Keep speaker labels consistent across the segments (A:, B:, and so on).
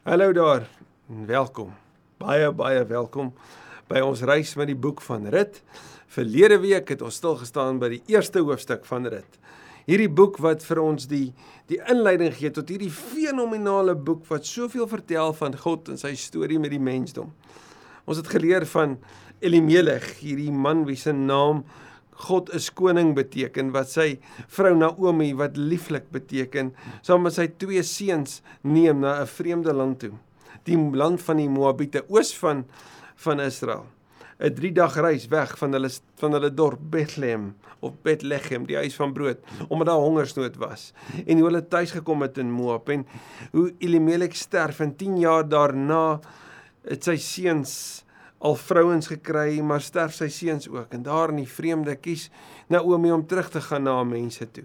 A: Hallo daar. Welkom. Baie baie welkom by ons reis met die boek van Rut. Verlede week het ons stil gestaan by die eerste hoofstuk van Rut. Hierdie boek wat vir ons die die inleiding gee tot hierdie fenominale boek wat soveel vertel van God en sy storie met die mensdom. Ons het geleer van Elimelech, hierdie man wie se naam God is koning beteken wat sy vrou Naomi wat lieflik beteken saam met sy twee seuns neem na 'n vreemde land toe die land van die Moabiete oos van van Israel. 'n 3 dag reis weg van hulle van hulle dorp Bethlehem of Bethlehem die huis van brood omdat daar hongersnood was en hoe hulle tuis gekom het in Moab en hoe Elimelek sterf en 10 jaar daarna het sy seuns al vrouens gekry, maar sterf sy seuns ook. En daar in die vreemde kies Naomi om terug te gaan na mense toe.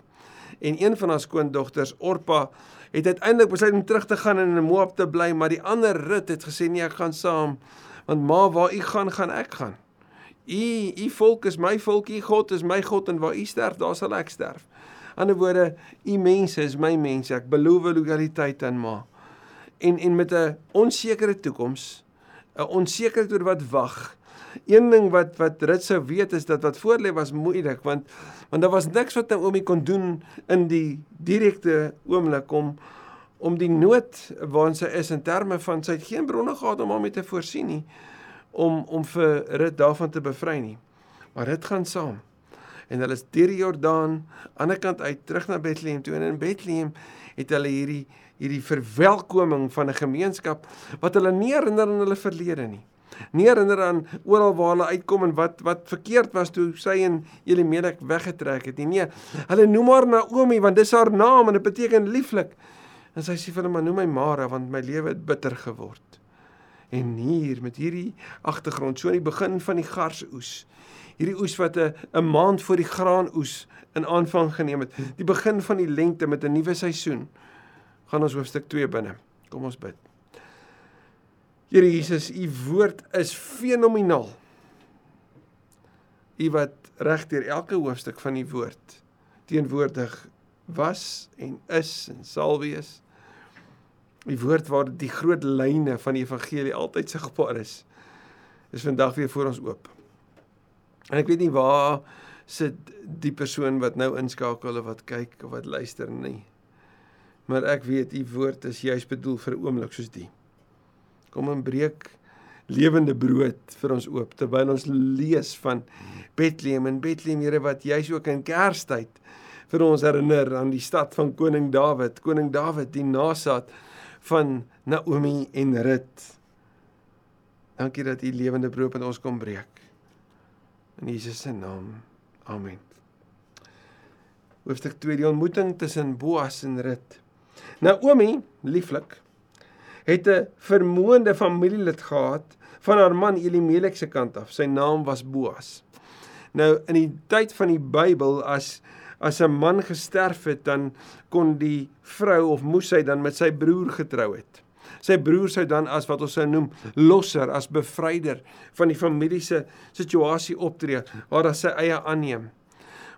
A: En een van haar skoondogters, Orpa, het uiteindelik besluit om terug te gaan en in Moab te bly, maar die ander Rut het gesê nee, ek gaan saam, want ma, waar u gaan, gaan ek gaan. U u volk is my volk, u God is my God en waar u sterf, daar sal ek sterf. Ander woorde, u mense is my mense. Ek beloof loyaliteit aan ma. En en met 'n onsekere toekoms 'n onsekerheid oor wat wag. Een ding wat wat Rit sou weet is dat wat voor lê was moeilik want want daar was niks wat Naomi kon doen in die direkte oomblik om om die nood waarin sy is in terme van sy het geen bronne gehad om hom te voorsien nie om om vir Rit daarvan te bevry nie. Maar dit gaan saam. En hulle is deur die Jordaan aan die kant uit terug na Bethlehem toe en in Bethlehem het hulle hierdie hierdie verwelkoming van 'n gemeenskap wat hulle nie herinner aan hulle verlede nie. Nie herinner aan oral waar hulle uitkom en wat wat verkeerd was toe sy en Elimelek weggetrek het nie. Nee, hulle noem haar Naomi want dis haar naam en dit beteken lieflik. En sy sê vir hulle maar noem my Mara want my lewe het bitter geword. En hier met hierdie agtergrond so aan die begin van die garsoes. Hierdie oes wat 'n 'n maand voor die graanoes in aanvang geneem het. Die begin van die lente met 'n nuwe seisoen gaan ons hoofstuk 2 binne. Kom ons bid. Here Jesus, u woord is fenomenaal. U wat regdeur elke hoofstuk van die woord teenwoordig was en is en sal wees. Die woord waar die groot lyne van die evangelie altyd sigbaar is, is vandag weer voor ons oop. En ek weet nie waar sit die persoon wat nou inskakel of wat kyk of wat luister nie maar ek weet u woord is juis bedoel vir 'n oomblik soos die. Kom en breek lewende brood vir ons oop terwyl ons lees van Bethlehem en Bethlehem Here wat juis ook in Kerstyd vir ons herinner aan die stad van koning Dawid, koning Dawid die nasaat van Naomi en Rut. Dankie dat u lewende brood met ons kom breek. In Jesus se naam. Amen. Hoofstuk 2: Die ontmoeting tussen Boas en Rut. Naomi, lieflik, het 'n vermoënde familielid gehad van haar man Elimelek se kant af. Sy naam was Boas. Nou in die tyd van die Bybel as as 'n man gesterf het, dan kon die vrou of moes sy dan met sy broer getrou het. Sy broer sou dan as wat ons sou noem losser, as bevryder van die familie se situasie optree, waar hy sy eie aanneem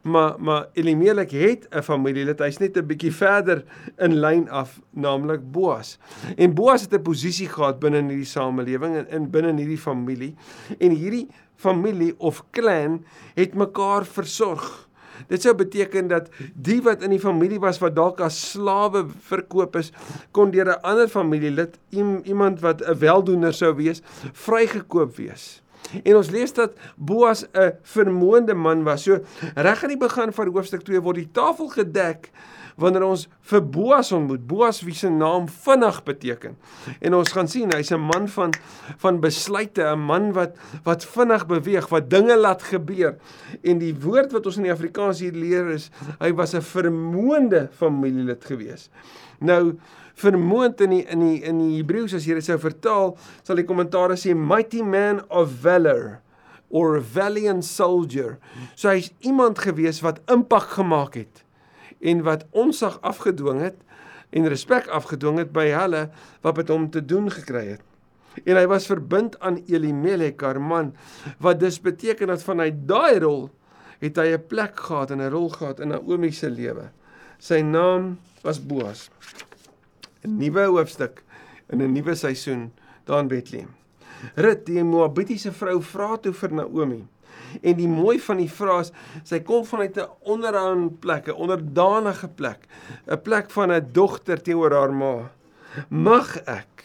A: maar maar Elimelek het 'n familielid. Hy's net 'n bietjie verder in lyn af, naamlik Boas. En Boas het 'n posisie gehad binne in hierdie samelewing en in binne in hierdie familie. En hierdie familie of clan het mekaar versorg. Dit sou beteken dat die wat in die familie was wat dalk as slawe verkoop is, kon deur 'n ander familielid, iemand wat 'n weldoener sou wees, vrygekoop wees. En ons lees dat Boas 'n vermoënde man was. So reg aan die begin van hoofstuk 2 word die tafel gedek wanneer ons vir Boas ontmoet. Boas wie se naam vinnig beteken. En ons gaan sien hy's 'n man van van besluite, 'n man wat wat vinnig beweeg, wat dinge laat gebeur. En die woord wat ons in die Afrikaans hier leer is hy was 'n vermoënde familielid gewees. Nou vermoond in die in die in die Hebreëus as jy dit sou vertaal, sal die kommentaar sê mighty man of valor or a valiant soldier. So hy's iemand gewees wat impak gemaak het en wat onsag afgedwing het en respek afgedwing het by hulle wat met hom te doen gekry het. En hy was verbind aan Elimelek, haar man, wat dus beteken dat vanuit daai rol het hy 'n plek gehad en 'n rol gehad in Naomi se lewe. Sy naam was Boas. 'n nuwe hoofstuk in 'n nuwe seisoen daar in Bethlehem. Rut, die Moabitiese vrou, vra toe vir Naomi. En die mooi van die vraag is, sy kom vanuit 'n onderaan plek, 'n onderdanige plek, 'n plek van 'n dogter teenoor haar ma. Mag ek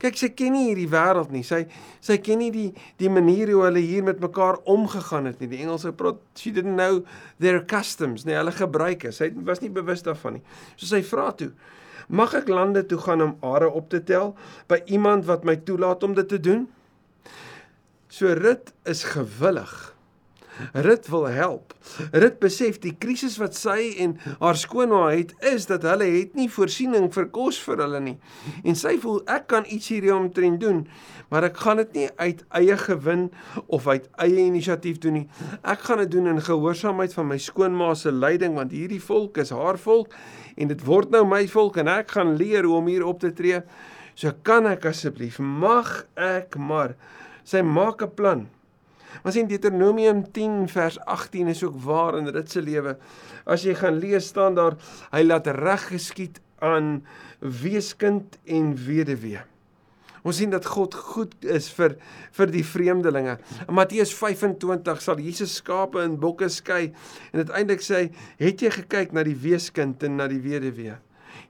A: Kyk, sy ken nie hierdie wêreld nie. Sy sy ken nie die die manier hoe hulle hier met mekaar omgegaan het nie. Die Engelse praat she didn't know their customs, nie hulle gebruike. Sy was nie bewus daarvan nie. So sy vra toe: "Mag ek lande toe gaan om are op te tel by iemand wat my toelaat om dit te doen?" So Rut is gewillig Rut wil help. Rut besef die krisis wat sy en haar skoonma het is dat hulle het nie voorsiening vir kos vir hulle nie. En sy voel ek kan iets hierdie omtrent doen, maar ek gaan dit nie uit eie gewin of uit eie inisiatief doen nie. Ek gaan dit doen in gehoorsaamheid van my skoonma se leiding want hierdie volk is haar volk en dit word nou my volk en ek gaan leer hoe om hier op te tree. So kan ek asseblief mag ek maar sy maak 'n plan. Ons in Deuteronomium 10 vers 18 is ook waar in dit se lewe. As jy gaan lees staan daar hy laat reg geskied aan weeskind en weduwee. Ons sien dat God goed is vir vir die vreemdelinge. In Matteus 25 sal Jesus skape en bokke skei en uiteindelik sê hy, "Het jy gekyk na die weeskind en na die weduwee?"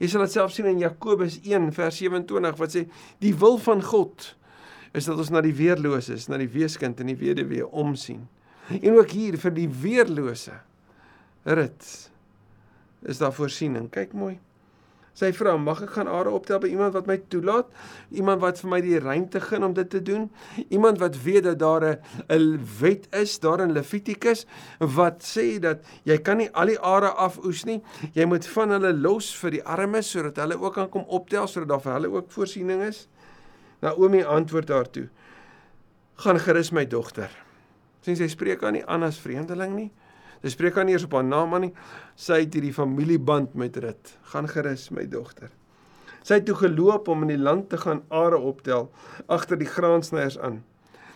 A: Jy sal dit self sien in Jakobus 1 vers 27 wat sê, "Die wil van God is dat ons na die weerloses, na die weeskind en die weduwee omsien. En ook hier vir die weerlose rit is daar voorsiening. Kyk mooi. Sy vra, "Mag ek gaan are optel by iemand wat my toelaat? Iemand wat vir my die ruimte gee om dit te doen? Iemand wat weet dat daar 'n wet is daar in Levitikus wat sê dat jy kan nie al die are afoes nie. Jy moet van hulle los vir die armes sodat hulle ook kan kom optel sodat daar vir hulle ook voorsiening is." Naomi antwoord haar toe: "Gaan gerus my dogter." Sien sy spreek aan nie aan as vreemdeling nie. Sy spreek aan nie eers op haar naam aan nie. Sy het hierdie familieband met Rut. "Gaan gerus my dogter." Sy het toe geloop om in die land te gaan are optel agter die graansnyers aan.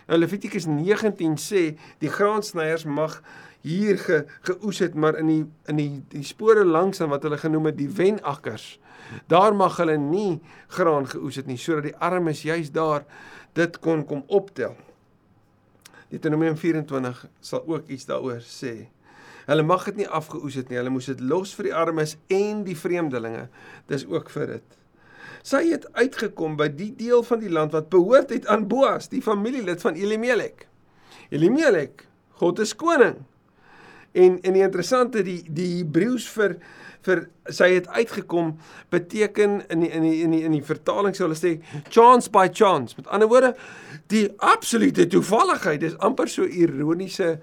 A: Nou Levitikus 19 sê die graansnyers mag hier ge, geoes het maar in die in die die spore langs aan wat hulle genoem het die wenakkers Daar mag hulle nie graan geoes het nie sodat die armes juis daar dit kon kom optel. Deuteronomium 24 sal ook iets daaroor sê. Hulle mag dit nie afgeoes het nie. Hulle moes dit los vir die armes en die vreemdelinge. Dis ook vir dit. Sy het uitgekom by die deel van die land wat behoort het aan Boas, die familielid van Elimelek. Elimelek, God is koning. En en die interessante die die Hebreëus vir vir sy het uitgekom beteken in die, in die, in die, in die vertaling sou hulle sê chance by chance. Met ander woorde, die absolute toevalligheid is amper so ironiese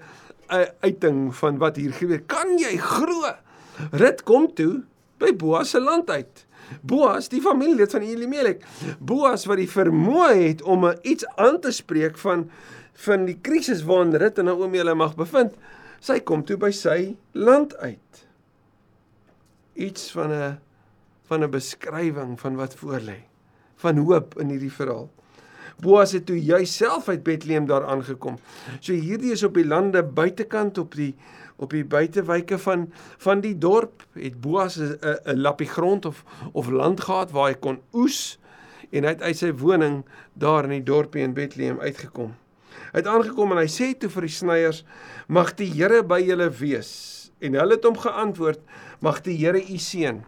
A: uh, uiting van wat hier gebeur. Kan jy glo? Rit kom toe by Boas se land uit. Boas, die familielid van Elimelek. Boas wat die vermoë het om iets aan te spreek van van die krisis waarin Rit en Naomi hulle mag bevind. Sy kom toe by sy land uit iets van 'n van 'n beskrywing van wat voorlê van hoop in hierdie verhaal. Boas het toe jouself uit Bethlehem daar aangekom. So hierdie is op die lande buitekant op die op die buitewyke van van die dorp het Boas 'n 'n lappie grond of of land gehad waar hy kon oes en hy het uit sy woning daar in die dorpie in Bethlehem uitgekom. Hy het aangekom en hy sê toe vir die sneiers: "Mag die Here by julle wees." En hulle het hom geantwoord: Mag die Here u seën.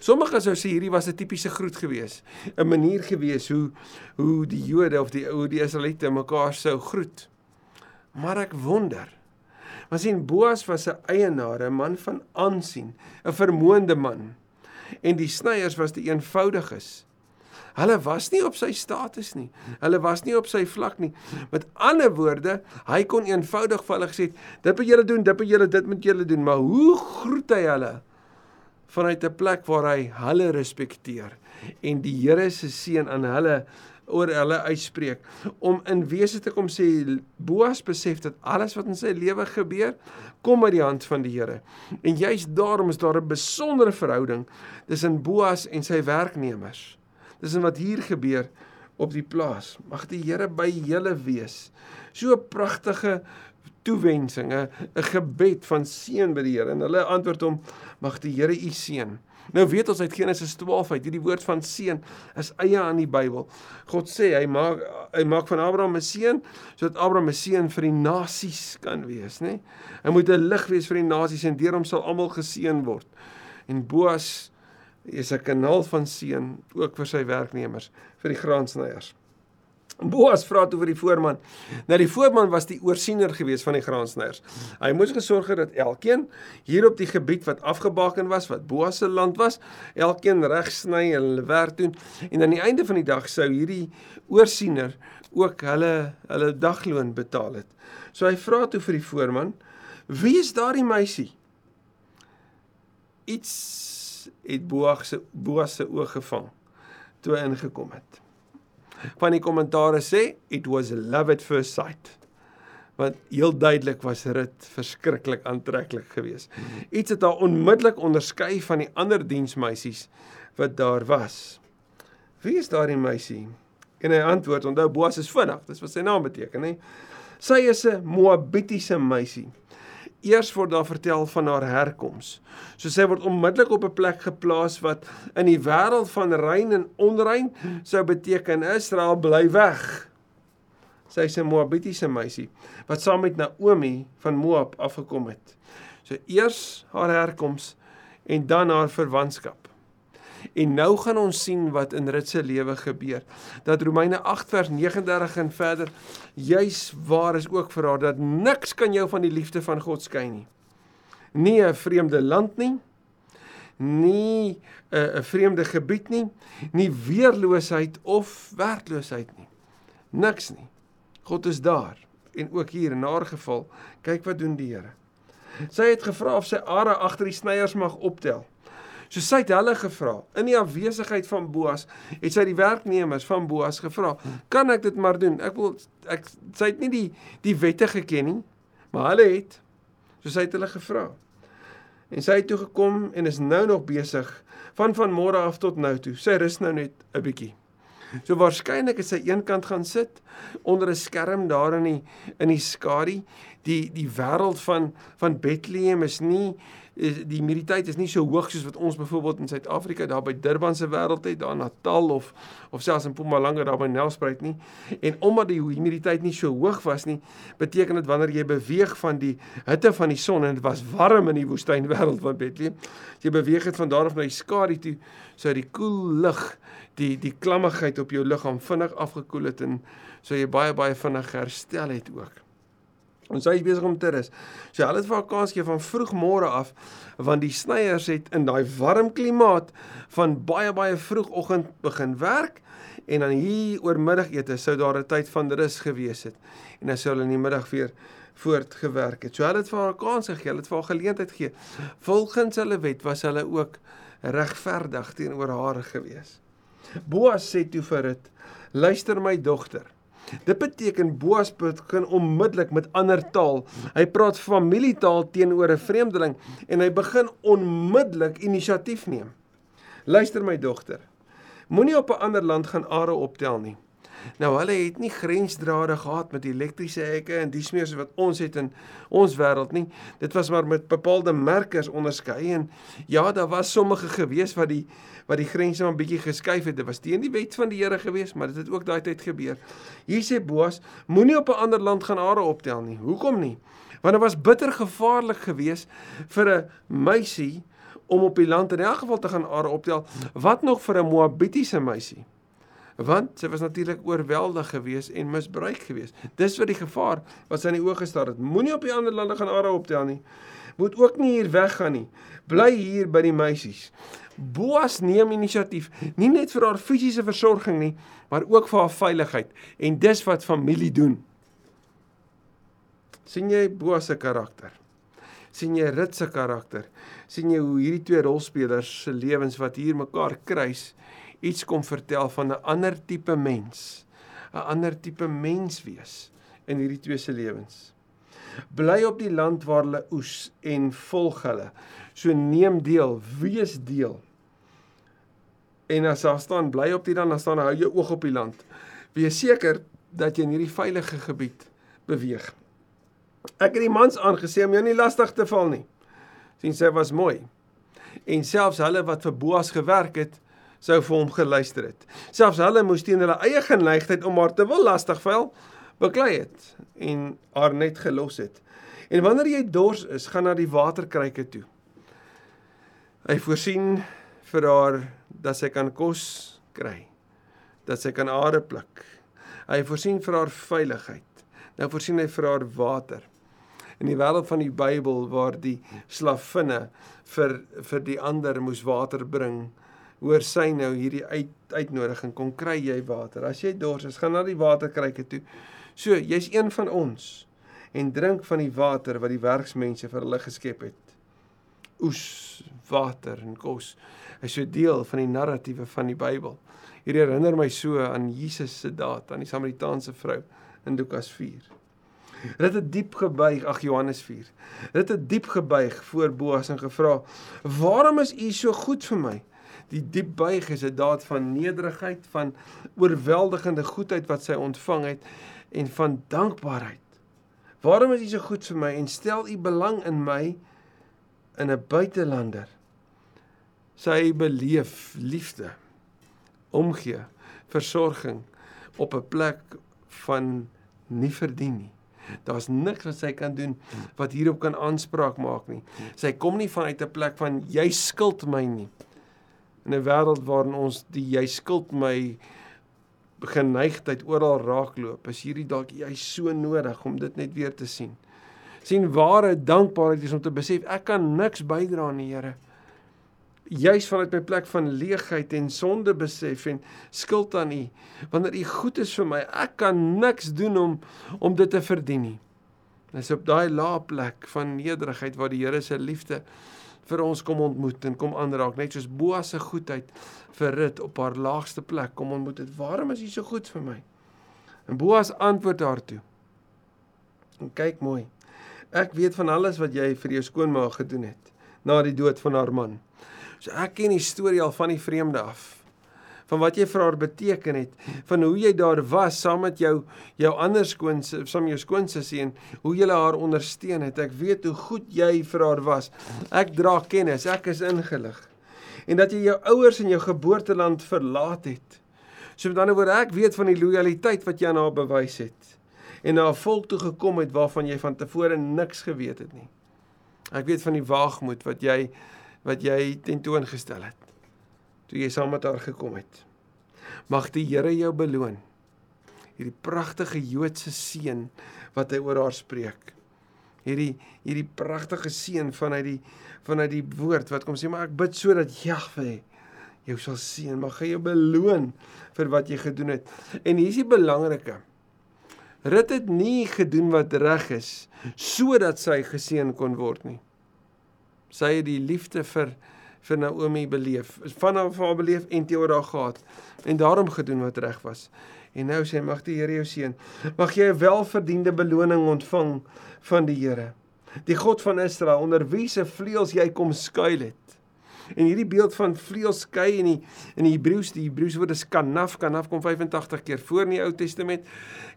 A: Sommige sou sê hierdie was 'n tipiese groet gewees, 'n manier gewees hoe hoe die Jode of die ou die Israeliete mekaar sou groet. Maar ek wonder. Want sien Boas was 'n eienaar, 'n man van aansien, 'n vermoënde man. En die sneiers was die eenvoudiges. Hulle was nie op sy status nie. Hulle was nie op sy vlak nie. Met ander woorde, hy kon eenvoudig vir hulle gesê, dit moet julle doen, dit moet julle dit moet julle doen, maar hoe groet hy hulle vanuit 'n plek waar hy hulle respekteer en die Here se seën aan hulle oor hulle uitspreek om in wese te kom sê Boas besef dat alles wat in sy lewe gebeur kom uit die hand van die Here. En juist daarom is daar 'n besondere verhouding tussen Boas en sy werknemers. Dis wat hier gebeur op die plaas. Mag die Here by julle wees. So 'n pragtige toewensing, 'n gebed van seën by die Here. En hulle antwoord hom: Mag die Here u seën. Nou weet ons uit Genesis 12 uit, hierdie woord van seun is eie aan die Bybel. God sê hy maak hy maak van Abraham 'n seun sodat Abraham 'n seun vir die nasies kan wees, nê? Hy moet 'n lig wees vir die nasies en deur hom sal almal geseën word. En Boas is 'n kanaal van seën ook vir sy werknemers, vir die graansnyers. Boas vra toe vir die voorman. Nou die voorman was die oorsiener gewees van die graansnyers. Hy moes gesorg het dat elkeen hier op die gebied wat afgebaken was, wat Boas se land was, elkeen reg sny en hulle werk doen en aan die einde van die dag sou hierdie oorsiener ook hulle hulle dagloon betaal het. So hy vra toe vir die voorman, "Wie is daardie meisie?" Iets het Boas se Boas se oog gevang toe hy ingekom het van die kommentare sê it was love at first sight. Want heel duidelik was dit verskriklik aantreklik geweest. Iets het haar onmiddellik onderskei van die ander diensmeisies wat daar was. Wie is daardie meisie? En hy antwoord, onthou Boas is vinnig, dis wat sy naam beteken, hè. Sy is 'n Moabitiese meisie. Eers word daar vertel van haar herkoms. So sy word onmiddellik op 'n plek geplaas wat in die wêreld van rein en onrein sou beteken Israel bly weg. Sy is 'n Moabitiese meisie wat saam met Naomi van Moab afgekom het. So eers haar herkoms en dan haar verwantskap. En nou gaan ons sien wat in Rut se lewe gebeur. Dat Romeine 8 vers 39 en verder juis waar is ook vir haar dat niks kan jou van die liefde van God skei nie. Nie 'n vreemde land nie. Nie 'n 'n vreemde gebied nie, nie weerloosheid of werkloosheid nie. Niks nie. God is daar en ook hier in haar geval, kyk wat doen die Here. Sy het gevra of sy are agter die snyers mag optel. So sy het hulle gevra. In die afwesigheid van Boas het sy die werknemers van Boas gevra, "Kan ek dit maar doen? Ek wil ek sy het nie die die wette geken nie, maar hulle het. So sy het hulle gevra. En sy het toe gekom en is nou nog besig van van môre af tot nou toe. Sy rus nou net 'n bietjie. So waarskynlik het sy eenkant gaan sit onder 'n skerm daar in die in die skadu. Die die wêreld van van Bethlehem is nie is die humiditeit is nie so hoog soos wat ons byvoorbeeld in Suid-Afrika daar by Durban se wêreld het, daar in Natal of of selfs in Mpumalanga daar by Nelspruit nie. En omdat die humiditeit nie so hoog was nie, beteken dit wanneer jy beweeg van die hitte van die son en dit was warm in die woestyn wêreld van Bethlehem, jy beweeg het van daar af na die skadu toe, sou die koel lug, die die klammigheid op jou liggaam vinnig afgekoel het en sou jy baie baie vinnig herstel het ook. Ons is besig om te rus. So hulle het vir 'n kans gegee van vroegmôre af want die snyers het in daai warm klimaat van baie baie vroegoggend begin werk en dan hier oor middagete sou daar 'n tyd van rus gewees het en dan sou hulle in die middag weer voortgewerk het. So hulle het vir haar 'n kans gegee, hulle het vir haar geleentheid gegee. Volgens hulle wet was hulle ook regverdig teenoor haar gewees. Boas sê toe vir dit: "Luister my dogter, Dit beteken Boas begin onmiddellik met ander taal. Hy praat familietaal teenoor 'n vreemdeling en hy begin onmiddellik inisiatief neem. Luister my dogter. Moenie op 'n ander land gaan are optel nie. Nou hulle het nie grensdrade gehad met elektriese hekke en dis meer so wat ons het in ons wêreld nie. Dit was maar met bepaalde merkers onderskei en ja, daar was sommige gewees wat die wat die grense maar bietjie geskuif het. Dit was teen die wet van die Here gewees, maar dit het ook daai tyd gebeur. Hier sê Boas, moenie op 'n ander land gaan are optel nie. Hoekom nie? Want dit was bitter gevaarlik geweest vir 'n meisie om op die land in elk geval te gaan are optel, wat nog vir 'n Moabitiese meisie want sy was natuurlik oorweldig geweest en misbruik geweest. Dis wat die gevaar wat sy in die oë gestaar het. Moenie op die ander lande gaan ara optel nie. Moet ook nie hier weggaan nie. Bly hier by die meisies. Boas neem inisiatief, nie net vir haar fisiese versorging nie, maar ook vir haar veiligheid en dis wat familie doen. sien jy Boas se karakter? sien jy Rut se karakter? sien jy hoe hierdie twee rolspelers se lewens wat hier mekaar kruis iets kom vertel van 'n ander tipe mens, 'n ander tipe mens wees in hierdie twee se lewens. Bly op die land waar hulle oes en volg hulle. So neem deel, wees deel. En as daar staan bly op die land, dan staan hou jou oog op die land. Wees seker dat jy in hierdie veilige gebied beweeg. Ek het die mans aangesê om jou nie lastig te val nie. sien sy was mooi. En selfs hulle wat vir Boas gewerk het, sou vir hom geluister het. Selfs hulle moes teen hulle eie geneigtheid om haar te wil lastigval beklei het en haar net gelos het. En wanneer jy dors is, gaan na die waterkruike toe. Hy voorsien vir haar dat sy kan kos kry, dat sy kan are pluk. Hy voorsien vir haar veiligheid. Nou voorsien hy vir haar water. In die wêreld van die Bybel waar die slavinne vir vir die ander moes water bring, hoor sy nou hierdie uit, uitnodiging kom kry jy water. As jy dors is, gaan na die waterkruike toe. So, jy's een van ons en drink van die water wat die werksmense vir hulle geskep het. Oes, water en kos is so deel van die narratiewe van die Bybel. Hier herinner my so aan Jesus se daad aan die Samaritaanse vrou in Lukas 4. Dit het diep gebuig, ag Johannes 4. Dit het diep gebuig voor Boas en gevra: "Waarom is u so goed vir my?" Die diep buig is 'n daad van nederigheid, van oorweldigende goedheid wat sy ontvang het en van dankbaarheid. Waarom is u so goed vir my en stel u belang in my in 'n buitelander? Sy beleef liefde, omgee, versorging op 'n plek van nie verdien nie. Daar's niks wat sy kan doen wat hierop kan aanspraak maak nie. Sy kom nie vanuit 'n plek van jy skuld my nie. In 'n wêreld waarin ons die jy skuld my geneigtheid oral raakloop, is hierdie dalk jy so nodig om dit net weer te sien. sien ware dankbaarheid is om te besef ek kan niks bydra aan die Here juis vanuit my plek van leegheid en sonde besef en skuld aan U. Wanneer U goed is vir my, ek kan niks doen om om dit te verdien nie. Dis op daai lae plek van nederigheid waar die Here se liefde vir ons kom ontmoet en kom aanraak, net soos Boas se goedheid vir Rut op haar laagste plek kom ontmoet het. Waarom is U so goed vir my? En Boas antwoord haar toe. En kyk mooi. Ek weet van alles wat jy vir jou skoonma gedoen het na die dood van haar man. So ek ken die storie al van die vreemde af. Van wat jy vir haar beteken het, van hoe jy daar was saam met jou jou ander skoons, saam jou skoonsussie en hoe jy haar ondersteun het. Ek weet hoe goed jy vir haar was. Ek dra kennis, ek is ingelig. En dat jy jou ouers en jou geboorteland verlaat het. So met ander woorde, ek weet van die lojaliteit wat jy aan haar bewys het en na 'n volk toe gekom het waarvan jy van tevore niks geweet het nie. Ek weet van die waagmoed wat jy wat jy tentoongestel het toe jy saam met haar gekom het. Mag die Here jou beloon. Hierdie pragtige Joodse seën wat hy oor haar spreek. Hierdie hierdie pragtige seën vanuit die vanuit die woord wat kom sê maar ek bid sodat Jahwe jou sal seën, mag hy jou beloon vir wat jy gedoen het. En hier is die belangrike. Rut het nie gedoen wat reg is sodat sy geseën kon word nie sy het die liefde vir vir Naomi beleef, van haar van haar beleef en teenoor haar gehad en daarom gedoen wat reg was. En nou sê mag die Here jou seën. Mag jy 'n welverdiende beloning ontvang van die Here. Die God van Israel onder wie se vleuels jy kom skuil het. En hierdie beeld van vleuelskei in die in die Hebreëus, die Hebreëse woord is kanaf, kanaf kom 85 keer voor in die Ou Testament.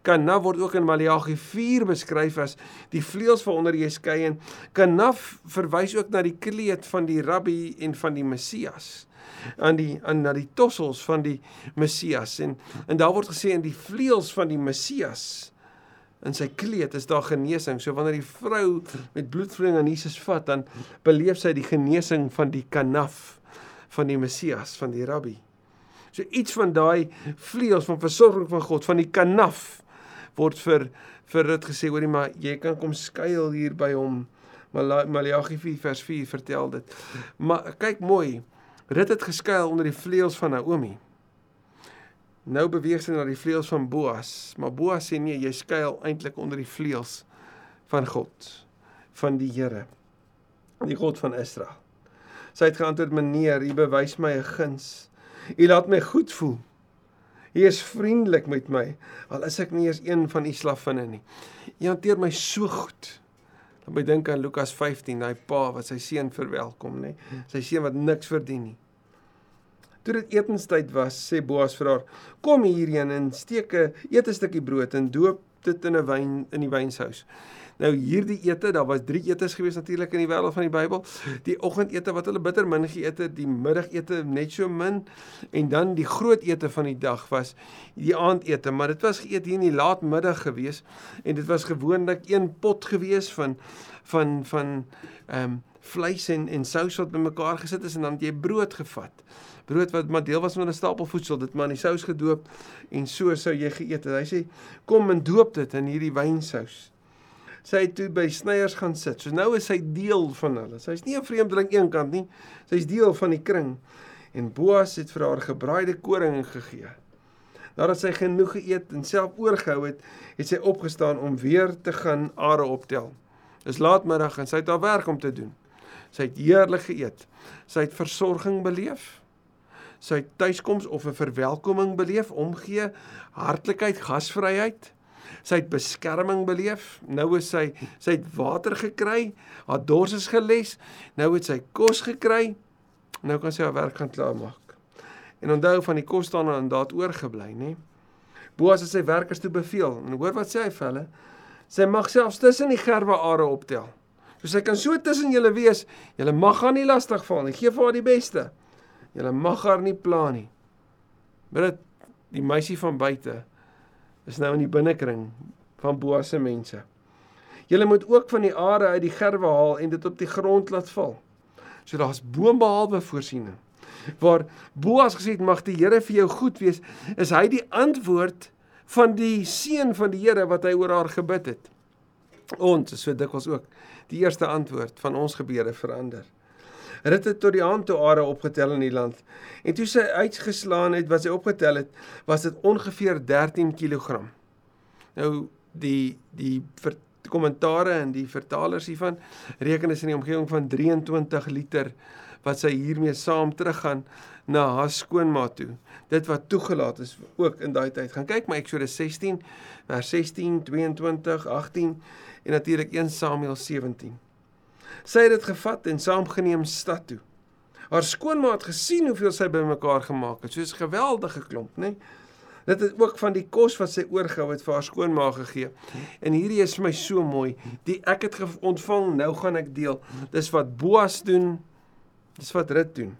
A: Kanaf word ook in Maleagi 4 beskryf as die vleuels waaronder jy skei en kanaf verwys ook na die kleed van die rabbi en van die Messias aan die aan na die tossels van die Messias en en daar word gesê in die vleuels van die Messias in sy kleed is daar genesing. So wanneer die vrou met bloedvloeiing aan Jesus vat, dan beleef sy die genesing van die kanaf van die Messias, van die Rabbi. So iets van daai vleuels van versorging van God, van die kanaf word vir vir dit gesê hoorie maar jy kan kom skuil hier by hom. Maleagi 4 vers 4 vertel dit. Maar kyk mooi. Rit het geskuil onder die vleuels van Naomi. Nou beweeg sy na die vleuels van Boas, maar Boas sê nee, jy skuil eintlik onder die vleuels van God, van die Here, die God van Israel. Sy het geantwoord: "Meneer, u bewys my 'n guns. U laat my goed voel. U is vriendelik met my, al is ek nie eens een van u slavinne nie. U hanteer my so goed." Dan moet dink aan Lukas 15, daai pa wat sy seun verwelkom, nê? Sy seun wat niks verdien nie. Toe dit etenstyd was, sê Boas vir haar: "Kom hierheen en steek 'n eet 'n stukkie brood en doop dit in 'n wyn in die wynshuis." Nou hierdie ete, daar was 3 etes gewees natuurlik in die wêreld van die Bybel. Die oggendete wat hulle bitter min geëet het, die middagete net so min en dan die groot ete van die dag was die aandete, maar dit was geëet hier in die laatmiddag gewees en dit was gewoonlik een pot gewees van van van ehm um, vleis en en sous wat bymekaar gesit is en dan het jy brood gevat brood wat maar deel was van 'n stapel voedsel, dit maar in die sous gedoop en so sou jy geëet het. Hy sê kom en doop dit in hierdie wynsous. Sy het toe by snyers gaan sit. So nou is hy deel van hulle. Sy's nie 'n vreemdeling eenkant nie. Sy's deel van die kring. En Boas het vir haar gebraaide koring gegee. Nadat sy genoeg geëet en self oorgehou het, het sy opgestaan om weer te gaan are optel. Dis laatmiddag en sy het haar werk om te doen. Sy het heerlik geëet. Sy het versorging beleef sy tuiskoms of 'n verwelkoming beleef, omgee, hartlikheid, gasvryheid. Sy het beskerming beleef. Nou is sy sy het water gekry, haar dors is geles. Nou het sy kos gekry. Nou kan sy haar werk gaan klaarmaak. En onthou van die kos staan aan daad oorgebly, nê? Boas het sy werkers toe beveel. En hoor wat sê hy vir hulle? Sy mag selfs tussen die gerwe are optel. So sy kan so tussen julle wees. Julle mag haar nie lastig val nie. Geef haar die beste. Julle mag haar nie pla nie. Dit die meisie van buite is nou in die binnekring van Boas se mense. Julle moet ook van die are uit die gerwe haal en dit op die grond laat val. So daar's boonbehalwe voorsiening. Waar Boas gesê het mag die Here vir jou goed wees, is hy die antwoord van die seun van die Here wat hy oor haar gebid het. Ons is so dikwels ook die eerste antwoord van ons gebede verander. Rit het tot die hand toe are opgetel in die land. En toe sy uitgeslaan het wat sy opgetel het, was dit ongeveer 13 kg. Nou die die kommentare en die vertalers hiervan reken is in die omgewing van 23 liter wat sy hiermee saam teruggaan na haar skoonma toe. Dit wat toegelaat is ook in daai tyd. Gaan kyk maar Eksodus 16 vers 16, 22, 18 en natuurlik 1 Samuel 17. Sy het dit gevat en saamgeneem stad toe. Haar skoonma het gesien hoeveel sy bymekaar gemaak het. Soos 'n geweldige klomp, né? Dit het ook van die kos wat sy oorgehou het vir haar skoonma gegee. En hierdie is vir my so mooi. Die ek het ontvang, nou gaan ek deel. Dis wat Boas doen. Dis wat Rut doen.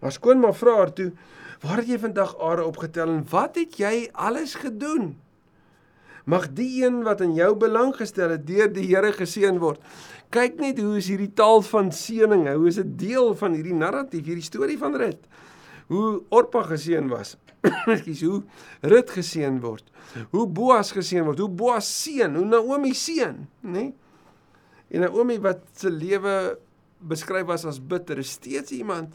A: Haar skoonma vra haar toe: "Waar het jy vandag are opgetel en wat het jy alles gedoen?" Mag die een wat in jou belang gestel het deur die Here geseën word. Kyk net hoe is hierdie taal van seëning, hoe is dit deel van hierdie narratief, hierdie storie van Rut. Hoe Orpa geseën was. Ekskuus, hoe Rut geseën word. Hoe Boas geseën word, hoe Boas seën, hoe Naomi seën, nê? Nee? En Naomi wat se lewe beskryf was as bitter, is steeds iemand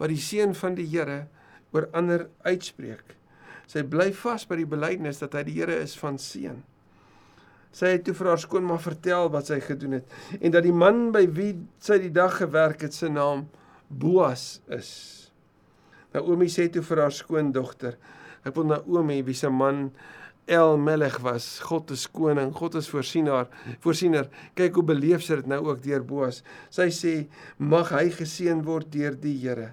A: wat die seën van die Here oor ander uitspreek. Sy bly vas by die belydenis dat hy die Here is van seën. Sy het toe vir haar skoonma vertel wat sy gedoen het en dat die man by wie sy die dag gewerk het se naam Boas is. Naomi sê toe vir haar skoondogter: "Ek wil Naomi wie se man El Melech was, God is koning, God is voorsienaar, voorsiener. Kyk hoe beleef sy dit nou ook deur Boas. Sy sê: "Mag hy geseën word deur die Here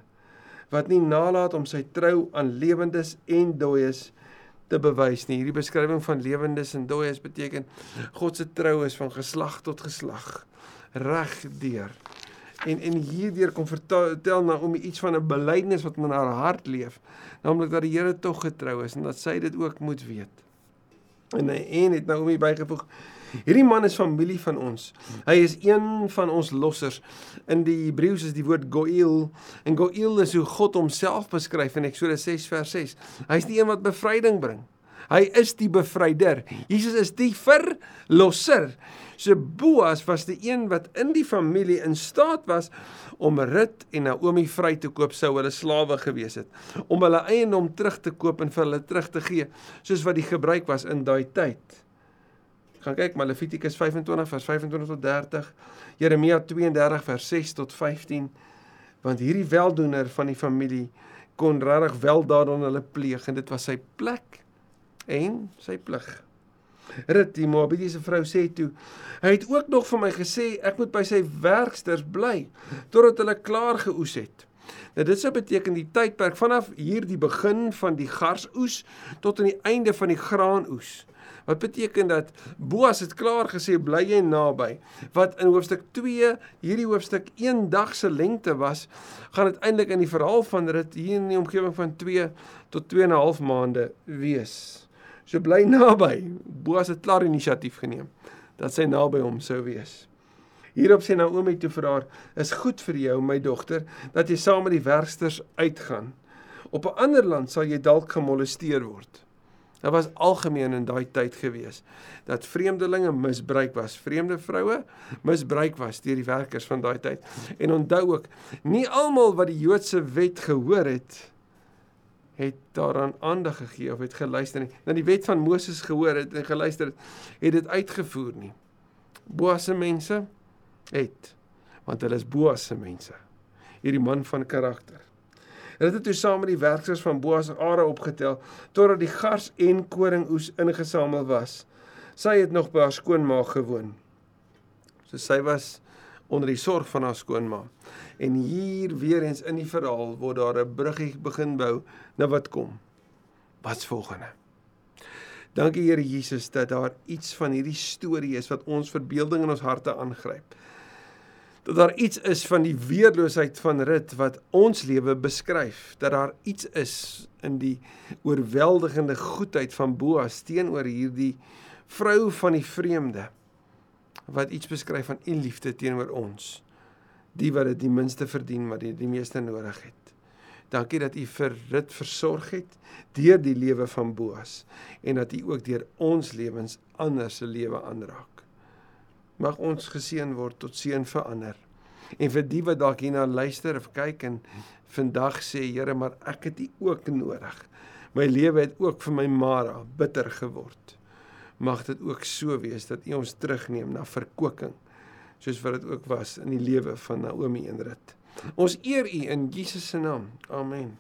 A: wat nie nalat om sy trou aan lewendes en dooies te bewys nie. Hierdie beskrywing van lewendes en dooies beteken God se trou is van geslag tot geslag reg deur. En en hierdeur kom vertel Naomi iets van 'n belydenis wat in haar hart leef, naamlik dat die Here tog getrou is en dat sy dit ook moet weet. En en het Naomi bygevoeg Hierdie man is familie van ons. Hy is een van ons lossers. In die Hebreëus is die woord Goel en Goel is hoe God homself beskryf in Eksodus 6 vers 6. Hy is die een wat bevryding bring. Hy is die bevryder. Jesus is die verlosser. So Boas was die een wat in die familie in staat was om Rut en Naomi vry te koop sou hulle slawe gewees het, om hulle eiendom terug te koop en vir hulle terug te gee, soos wat die gebruik was in daai tyd gaan kyk maar Levitikus 25 vers 25 tot 30, Jeremia 32 vers 6 tot 15, want hierdie weldoener van die familie kon regtig weldaad aan hulle pleeg en dit was sy plek en sy plig. Rut die Moabitiese vrou sê toe, hy het ook nog vir my gesê ek moet by sy werksters bly totdat hulle klaar geoes het. Nou dit sou beteken die tydperk vanaf hier die begin van die garsoes tot aan die einde van die graanoes. Wat beteken dat Boas het klaar gesê bly jy naby. Wat in hoofstuk 2 hierdie hoofstuk 1 dag se lengte was, gaan uiteindelik in die verhaal van Rut hier in die omgewing van 2 tot 2 en 'n half maande wees. So bly naby. Boas het klaar inisiatief geneem dat sy naby hom sou wees. Hierop sê Naomi toe vir haar: "Is goed vir jou, my dogter, dat jy saam met die werksters uitgaan. Op 'n ander land sal jy dalk gemolesteer word." Dit was algemeen in daai tyd gewees dat vreemdelinge misbruik was, vreemde vroue misbruik was deur die werkers van daai tyd. En onthou ook, nie almal wat die Joodse wet gehoor het het daaraan aandag gegee of het geluister nie. Nou die wet van Moses gehoor het en geluister het, het dit uitgevoer nie. Boas se mense het want hulle is Boas se mense. Hierdie man van karakter. Hulle het toe saam met die werkers van Boas are opgetel totdat die gars en koringoes ingesamel was. Sy het nog by haar skoonma gewoon. So sy was onder die sorg van haar skoonma. En hier weer eens in die verhaal word daar 'n bruggie begin bou na wat kom. Wat's volgende? Dankie Here Jesus dat daar iets van hierdie storie is wat ons verbeelding in ons harte aangryp dat daar iets is van die weerloosheid van Rut wat ons lewe beskryf, dat daar iets is in die oorweldigende goedheid van Boas teenoor hierdie vrou van die vreemde wat iets beskryf van u liefde teenoor ons, die wat dit die minste verdien maar die die meeste nodig het. Dankie dat u vir Rut versorg het deur die lewe van Boas en dat u ook deur ons lewens ander se lewe aanraak mag ons geseën word tot seën vir ander. En vir die wat dalk hierna luister of kyk en vandag sê Here, maar ek het U ook nodig. My lewe het ook vir my Mara bitter geword. Mag dit ook so wees dat U ons terugneem na verkoeking soos wat dit ook was in die lewe van Naomi en Rut. Ons eer U in Jesus se naam. Amen.